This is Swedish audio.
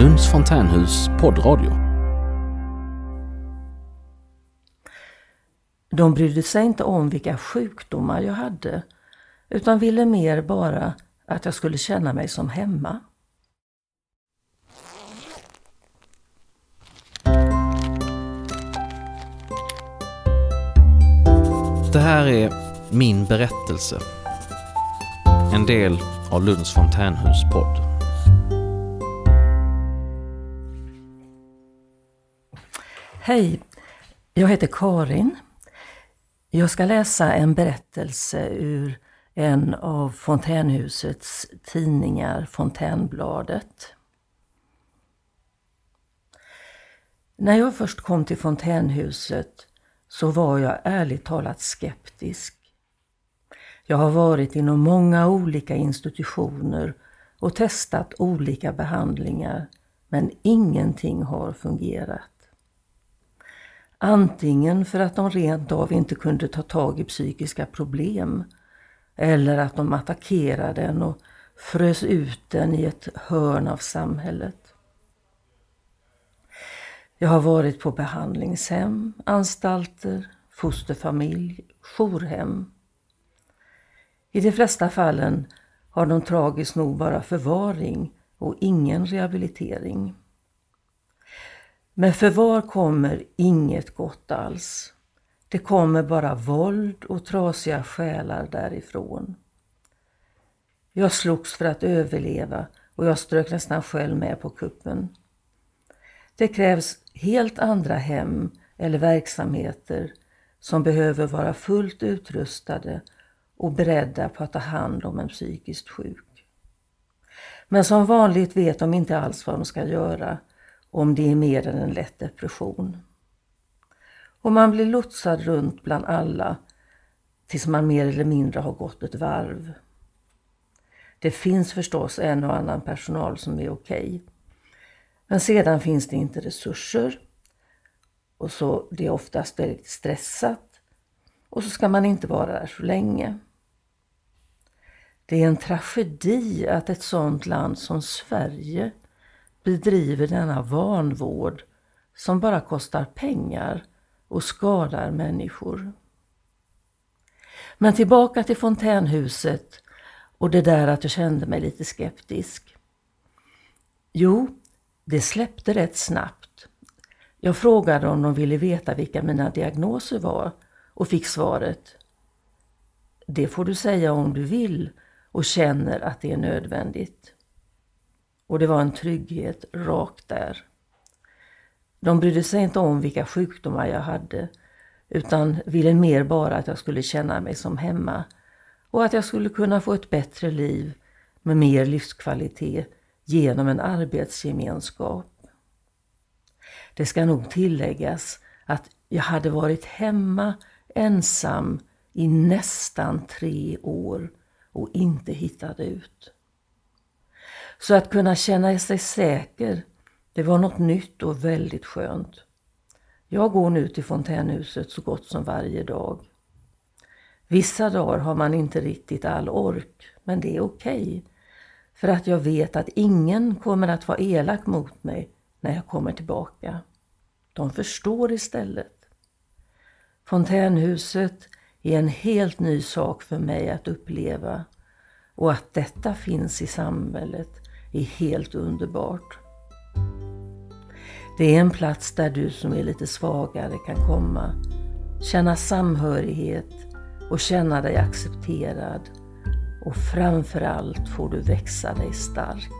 Lunds fontänhus poddradio. De brydde sig inte om vilka sjukdomar jag hade utan ville mer bara att jag skulle känna mig som hemma. Det här är min berättelse. En del av Lunds fontänhus podd. Hej, jag heter Karin. Jag ska läsa en berättelse ur en av fontänhusets tidningar, Fontänbladet. När jag först kom till fontänhuset så var jag ärligt talat skeptisk. Jag har varit inom många olika institutioner och testat olika behandlingar men ingenting har fungerat. Antingen för att de rent av inte kunde ta tag i psykiska problem eller att de attackerade en och frös ut den i ett hörn av samhället. Jag har varit på behandlingshem, anstalter, fosterfamilj, jourhem. I de flesta fallen har de tragiskt nog bara förvaring och ingen rehabilitering. Men förvar kommer inget gott alls. Det kommer bara våld och trasiga själar därifrån. Jag slogs för att överleva och jag strök nästan själv med på kuppen. Det krävs helt andra hem eller verksamheter som behöver vara fullt utrustade och beredda på att ta hand om en psykiskt sjuk. Men som vanligt vet de inte alls vad de ska göra om det är mer än en lätt depression. Och man blir lotsad runt bland alla tills man mer eller mindre har gått ett varv. Det finns förstås en och annan personal som är okej. Okay. Men sedan finns det inte resurser och så det är oftast väldigt stressat och så ska man inte vara där så länge. Det är en tragedi att ett sådant land som Sverige bedriver denna vanvård som bara kostar pengar och skadar människor. Men tillbaka till fontänhuset och det där att jag kände mig lite skeptisk. Jo, det släppte rätt snabbt. Jag frågade om de ville veta vilka mina diagnoser var och fick svaret Det får du säga om du vill och känner att det är nödvändigt. Och det var en trygghet rakt där. De brydde sig inte om vilka sjukdomar jag hade utan ville mer bara att jag skulle känna mig som hemma och att jag skulle kunna få ett bättre liv med mer livskvalitet genom en arbetsgemenskap. Det ska nog tilläggas att jag hade varit hemma ensam i nästan tre år och inte hittat ut. Så att kunna känna sig säker, det var något nytt och väldigt skönt. Jag går nu till fontänhuset så gott som varje dag. Vissa dagar har man inte riktigt all ork, men det är okej. Okay, för att jag vet att ingen kommer att vara elak mot mig när jag kommer tillbaka. De förstår istället. Fontänhuset är en helt ny sak för mig att uppleva och att detta finns i samhället är helt underbart. Det är en plats där du som är lite svagare kan komma, känna samhörighet och känna dig accepterad och framförallt får du växa dig stark.